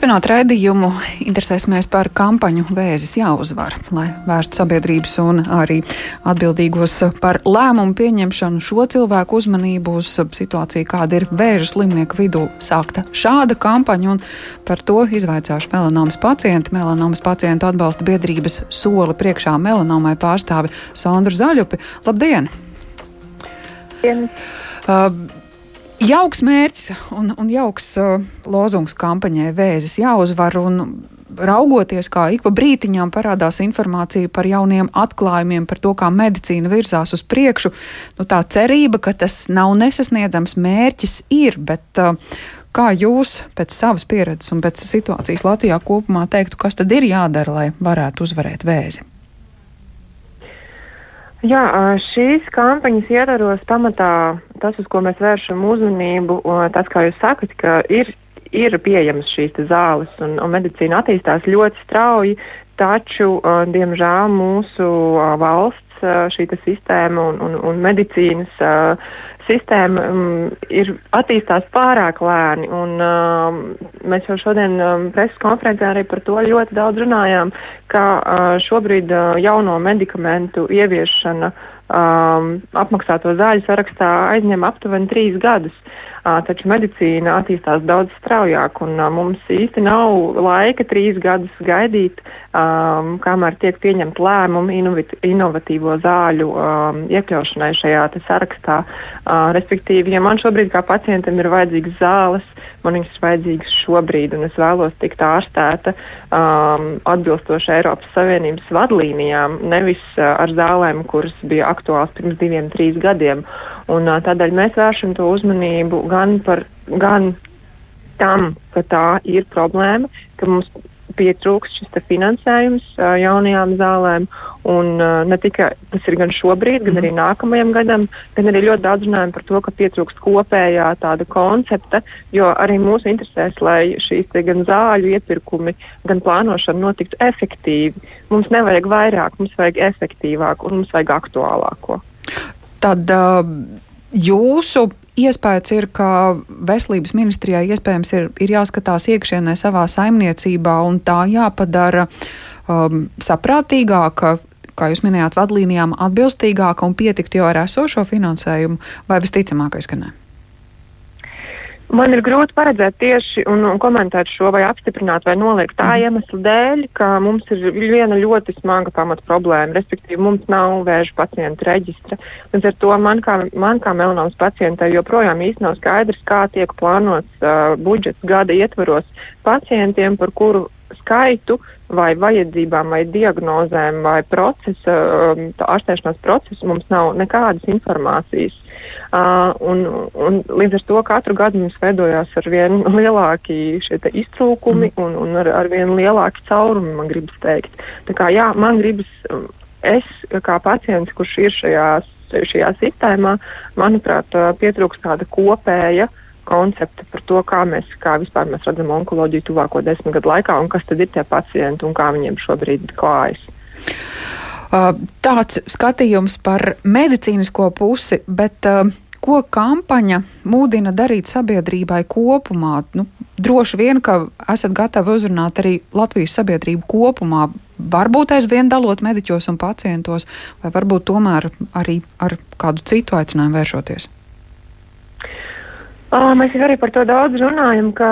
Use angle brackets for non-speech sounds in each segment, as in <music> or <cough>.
Turpinot raidījumu, interesēsimies par kampaņu Vēzis jāuzvar, lai vērstu sabiedrības un arī atbildīgos par lēmumu pieņemšanu šo cilvēku uzmanību uz situāciju, kāda ir vēža slimnieku vidū. Sākta šāda kampaņa, un par to izvaicāšu melanomas pacienti. Melanomas pacientu atbalsta biedrības soli priekšā melanomai pārstāvi Sandru Zaļupi. Labdien! Dien. Uh, Jauks mērķis un, un jauks uh, lozungs kampaņai Vēzis jāuzvar. Raugoties, kā ik pa brītiņām parādās informācija par jauniem atklājumiem, par to, kā medicīna virzās uz priekšu, nu, tā cerība, ka tas nav nesasniedzams mērķis, ir. Bet, uh, kā jūs pēc savas pieredzes un pēc situācijas Latvijā kopumā teiktu, kas tad ir jādara, lai varētu uzvarēt vēzi? Jā, šīs kampaņas ietvaros pamatā tas, uz ko mēs vēršam uzmanību, tas, kā jūs sakat, ka ir, ir pieejamas šīs zāles un, un medicīna attīstās ļoti strauji, taču, diemžēl, mūsu valsts šī sistēma un, un, un medicīnas sistēma um, ir attīstās pārāk lēni, un um, mēs jau šodien um, preses konferencē arī par to ļoti daudz runājām, ka uh, šobrīd uh, jauno medikamentu ieviešana um, apmaksāto zāļu sarakstā aizņem aptuveni trīs gadus. Uh, taču medicīna attīstās daudz straujāk, un mums īsti nav laika trīs gadus gaidīt, um, kamēr tiek pieņemt lēmumi inovatīvo zāļu um, iekļaušanai šajā sarakstā. Uh, respektīvi, ja man šobrīd kā pacientam ir vajadzīgas zāles, man viņas ir vajadzīgas šobrīd, un es vēlos tikt ārstēta um, atbilstoši Eiropas Savienības vadlīnijām, nevis uh, ar zālēm, kuras bija aktuāls pirms diviem, trīs gadiem. Un, uh, tādēļ mēs vēršam to uzmanību gan par gan tam, ka tā ir problēma, ka mums pietrūkst šis finansējums uh, jaunajām zālēm. Un, uh, ne tikai tas ir gan šobrīd, gan arī mhm. nākamajam gadam, gan arī ļoti daudz runājam par to, ka pietrūkst kopējā tāda koncepta, jo arī mūsu interesēs, lai šīs gan zāļu iepirkumi, gan plānošana notiktu efektīvi. Mums nevajag vairāk, mums vajag efektīvāk un mums vajag aktuālāko. Tad uh, jūsu iespējas ir, ka veselības ministrijai iespējams ir, ir jāskatās iekšienē savā saimniecībā un tā jāpadara um, saprātīgāka. Kā jūs minējāt, vadlīnijām atbilstīgāka un pietikt jau ar esošo finansējumu, vai visticamākais, ka ne? Man ir grūti paredzēt tieši un, un komentēt šo vai apstiprināt vai noliegt tā mm. iemesla dēļ, ka mums ir viena ļoti smaga pamata problēma, respektīvi mums nav vēža pacientu reģistra. Līdz ar to man kā, man kā melnomas pacientai joprojām īsti nav skaidrs, kā tiek plānots uh, budžets gada ietvaros pacientiem, par kuru skaitu vai vajadzībām vai diagnozēm vai procesa, um, ārstēšanās procesu mums nav nekādas informācijas. Uh, un, un līdz ar to katru gadu mums veidojās ar vien lielāki šie iztrūkumi mm. un, un ar, ar vien lielāki caurumi, man gribas teikt. Tā kā jā, man gribas, um, es kā pacients, kurš ir šajās, šajā sistēmā, manuprāt, uh, pietrūkst tāda kopēja koncepta par to, kā mēs, kā vispār mēs redzam onkoloģiju tuvāko desmit gadu laikā un kas tad ir tie pacienti un kā viņiem šobrīd klājas. Uh, tāds skatījums par medicīnisko pusi, bet uh, ko kampaņa mūdina darīt sabiedrībai kopumā? Nu, droši vien, ka esat gatavi uzrunāt arī Latvijas sabiedrību kopumā, varbūt aizvien dalot mediķos un pacientos, vai varbūt tomēr arī ar kādu citu aicinājumu vēršoties. Uh, mēs jau arī par to daudz runājam, ka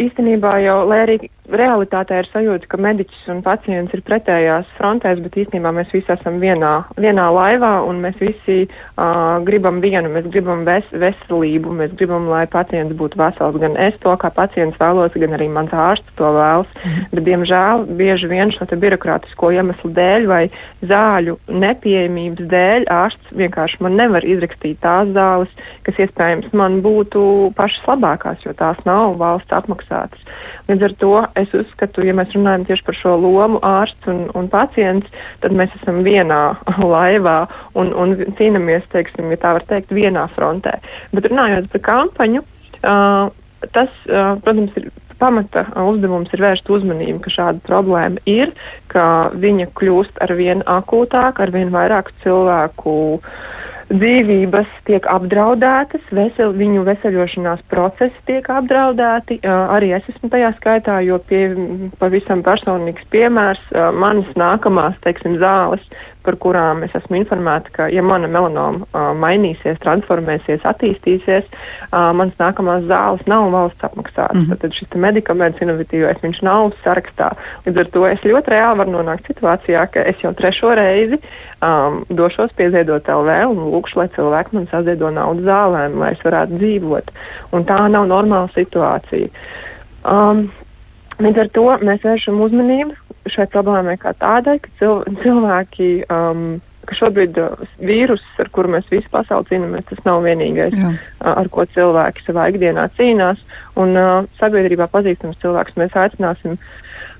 īstenībā jau, lai arī realitātē ir sajūta, ka mediķis un pacients ir pretējās frontēs, bet īstenībā mēs visi esam vienā, vienā laivā un mēs visi uh, gribam vienu, mēs gribam ves, veselību, mēs gribam, lai pacients būtu vesels. Gan es to kā pacients vēlos, gan arī mans ārsts to vēlas. Mm. Bet, diemžēl, bieži vien šo birokrātisko iemeslu dēļ vai zāļu nepieejamības dēļ ārsts vienkārši man nevar izrakstīt tās zāles, kas iespējams man būtu pašas labākās, jo tās nav valsts apmaksātas. Līdz ar to es uzskatu, ja mēs runājam tieši par šo lomu ārsts un, un pacients, tad mēs esam vienā <laughs> laivā un, un cīnāmies, teiksim, ja tā var teikt, vienā frontē. Bet runājot par kampaņu, uh, tas, uh, protams, ir pamata uzdevums ir vērst uzmanību, ka šāda problēma ir, ka viņa kļūst ar vien akūtāk, ar vien vairāk cilvēku dzīvības tiek apdraudētas, vesel, viņu veseļošanās procesi tiek apdraudēti. Arī es esmu tajā skaitā, jo pie, pavisam personīgs piemērs manas nākamās teiksim, zāles par kurām es esmu informēta, ka, ja mana melanoma uh, mainīsies, transformēsies, attīstīsies, uh, manas nākamās zāles nav valsts apmaksātas. Mm -hmm. Tad šis medikaments, inovatīvais, viņš nav sarakstā. Līdz ar to es ļoti reāli varu nonākt situācijā, ka es jau trešo reizi um, došos pie Ziedot LV un lūkšu, lai cilvēki man saziedo naudu zālēm, lai es varētu dzīvot. Un tā nav normāla situācija. Um, Līdz ar to mēs vēršam uzmanību šai problēmai kā tādai, ka cil cilvēki, um, ka šobrīd uh, vīruss, ar kuru mēs visi pasauli cīnāmies, tas nav vienīgais, Jā. uh, ar ko cilvēki savā ikdienā cīnās. Un uh, sabiedrībā pazīstams cilvēks mēs aicināsim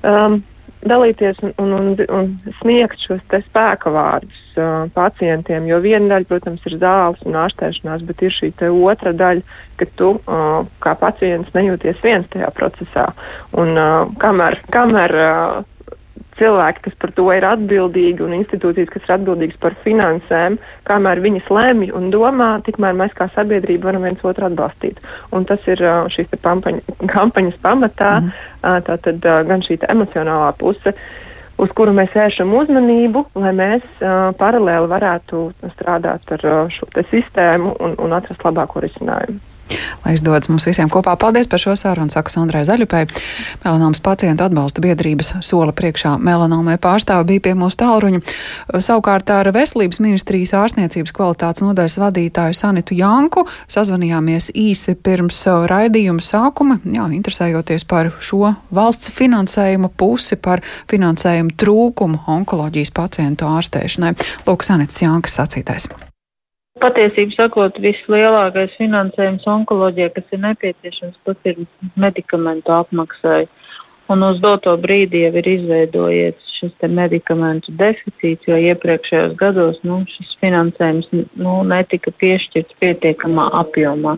um, dalīties un, un, un, un sniegt šos spēka vārdus uh, pacientiem. Jo viena daļa, protams, ir zāles un ārstēšanās, bet ir šī otra daļa, ka tu uh, kā pacients nejūties viens tajā procesā. Un, uh, kamēr kamēr uh, cilvēki, kas par to ir atbildīgi, un institūcijas, kas ir atbildīgas par finansēm, kamēr viņas lemj un domā, tikmēr mēs kā sabiedrība varam viens otru atbalstīt. Un tas ir šīs pampaņa, <laughs> kampaņas pamatā, mm. tātad gan šī emocionālā puse. Uz kuru mēs vēršam uzmanību, lai mēs uh, paralēli varētu strādāt ar uh, šo sistēmu un, un atrast labāko risinājumu. Lai izdodas mums visiem kopā. Paldies par šo sarunu, saka Sondrai Zaļupai. Melanomas pacientu atbalsta biedrības sola priekšā melanomai pārstāvi bija pie mūsu tālruņa. Savukārt ar Veselības ministrijas ārstniecības kvalitātes nodaļas vadītāju Sanitu Janku sazvanījāmies īsi pirms raidījuma sākuma, jā, interesējoties par šo valsts finansējuma pusi, par finansējumu trūkumu onkoloģijas pacientu ārstēšanai. Lūk, Sanits Jankas sacītais. Patiesībā sakot, vislielākais finansējums onkoloģijai, kas ir nepieciešams, tas ir medikamentu apmaksai. Un uz doto brīdi jau ir izveidojies šis medikamentu deficīts, jo iepriekšējos gados nu, šis finansējums nu, netika piešķirts pietiekamā apjomā.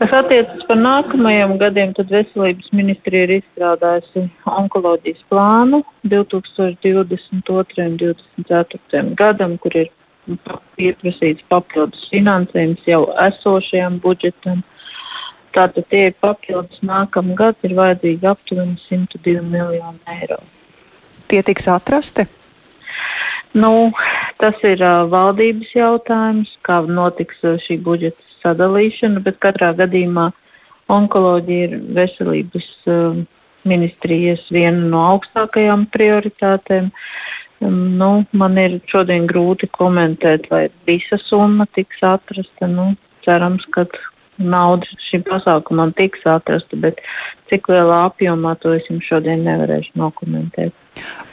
Kas attiecas par nākamajiem gadiem, tad Veselības ministrija ir izstrādājusi onkoloģijas plānu 2022. un 2024. gadam, kur ir pieprasīts papildus finansējums jau esošajam budžetam. Tātad tie ir papildus nākamā gada, ir vajadzīgi aptuveni 102 miljoni eiro. Tie tiks atrasti? Nu, tas ir uh, valdības jautājums, kā notiks uh, šī budžeta sadalīšana, bet katrā gadījumā onkoloģija ir veselības uh, ministrijas viena no augstākajām prioritātēm. Uh, Nu, man ir šodien grūti komentēt, vai visa summa tiks atrasta. Nu, cerams, ka nauda šim pasākumam tiks atrasta, bet cik lielā apjomā to es jums šodien nevarēšu nokomentēt.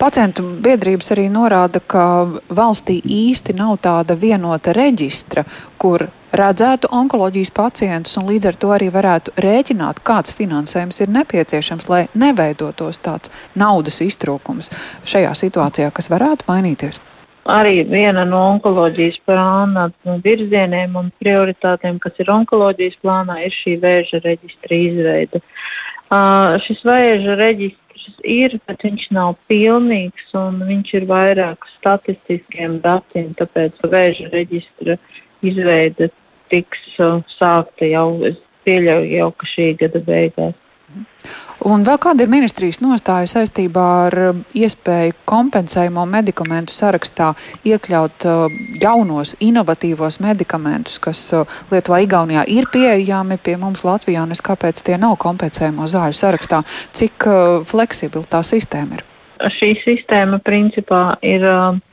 Pacientu biedrības arī norāda, ka valstī īsti nav tāda vienota reģistra, kur redzētu onkoloģijas pacientus un līdz ar to arī varētu rēķināt, kāds finansējums ir nepieciešams, lai neveidotos tāds naudas iztrūkums šajā situācijā, kas varētu mainīties. Arī viena no onkoloģijas plāna virzieniem un prioritātēm, kas ir onkoloģijas plānā, ir šī vēža reģistra izveide. Uh, šis vēža reģistrs ir, bet viņš nav pilnīgs un viņš ir vairāk statistiskiem datiem. Tāpēc vēža reģistra izveide tiks uh, sākta jau, es pieļauju, jau šī gada beigās. Un vēl kāda ir ministrijas nostāja saistībā ar um, iespēju kompensējumu medikamentu sarakstā iekļaut uh, jaunos, inovatīvos medikamentus, kas uh, Lietuvā, Igaunijā ir pieejami pie mums Latvijā, un es kāpēc tie nav kompensējumu zāļu sarakstā? Cik fleksibla tā sistēma ir? Šī sistēma principā ir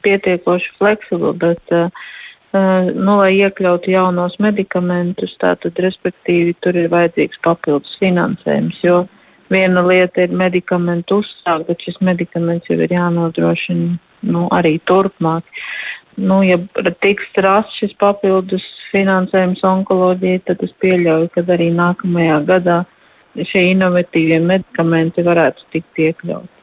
pietiekoši fleksibla, bet uh nu, lai iekļautu jaunos medikamentus, tātad, respektīvi, tur ir vajadzīgs papildus finansējums. Jo Viena lieta ir medikamentu uzsākt, bet šis medikaments jau ir jānodrošina nu, arī turpmāk. Nu, ja tiks rasts šis papildus finansējums onkoloģijai, tad es pieļauju, ka arī nākamajā gadā šie inovatīvie medikamenti varētu tikt iekļauti.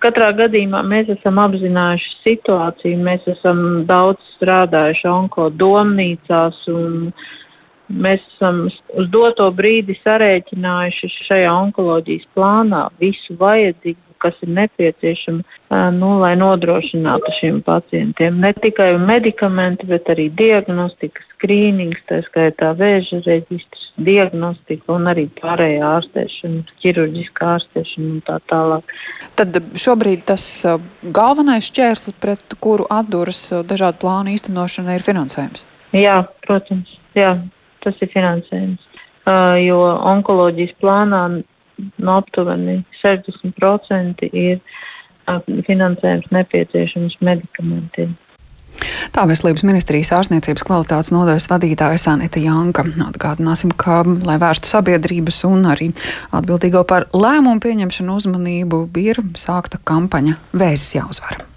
Katrā gadījumā mēs esam apzinājuši situāciju, mēs esam daudz strādājuši onkodomnīcās un uh, Mēs esam uz doto brīdi sarēķinājuši šajā onkoloģijas plānā visu vajadzīgo, kas ir nepieciešama, nu, lai nodrošinātu šiem pacientiem ne tikai medikamenti, bet arī diagnostika, skrīnings, tā skaitā vēža reģistrs, diagnostika un arī pārējā ārstēšana, ķirurģiskā ārstēšana un tā tālāk. Tad šobrīd tas galvenais šķērslis, pret kuru atduras dažādu plānu īstenošana, ir finansējums. Jā, protams, jā, tas ir finansējums. Uh, jo onkoloģijas plānā no aptuveni 60% ir finansējums nepieciešams medikamentiem. Tā veselības ministrijas ārstniecības kvalitātes nodaļas vadītāja Sanita Janka. Atgādināsim, ka, lai vērstu sabiedrības un arī atbildīgo par lēmumu pieņemšanu uzmanību, ir sākta kampaņa Vēzis jāuzvar.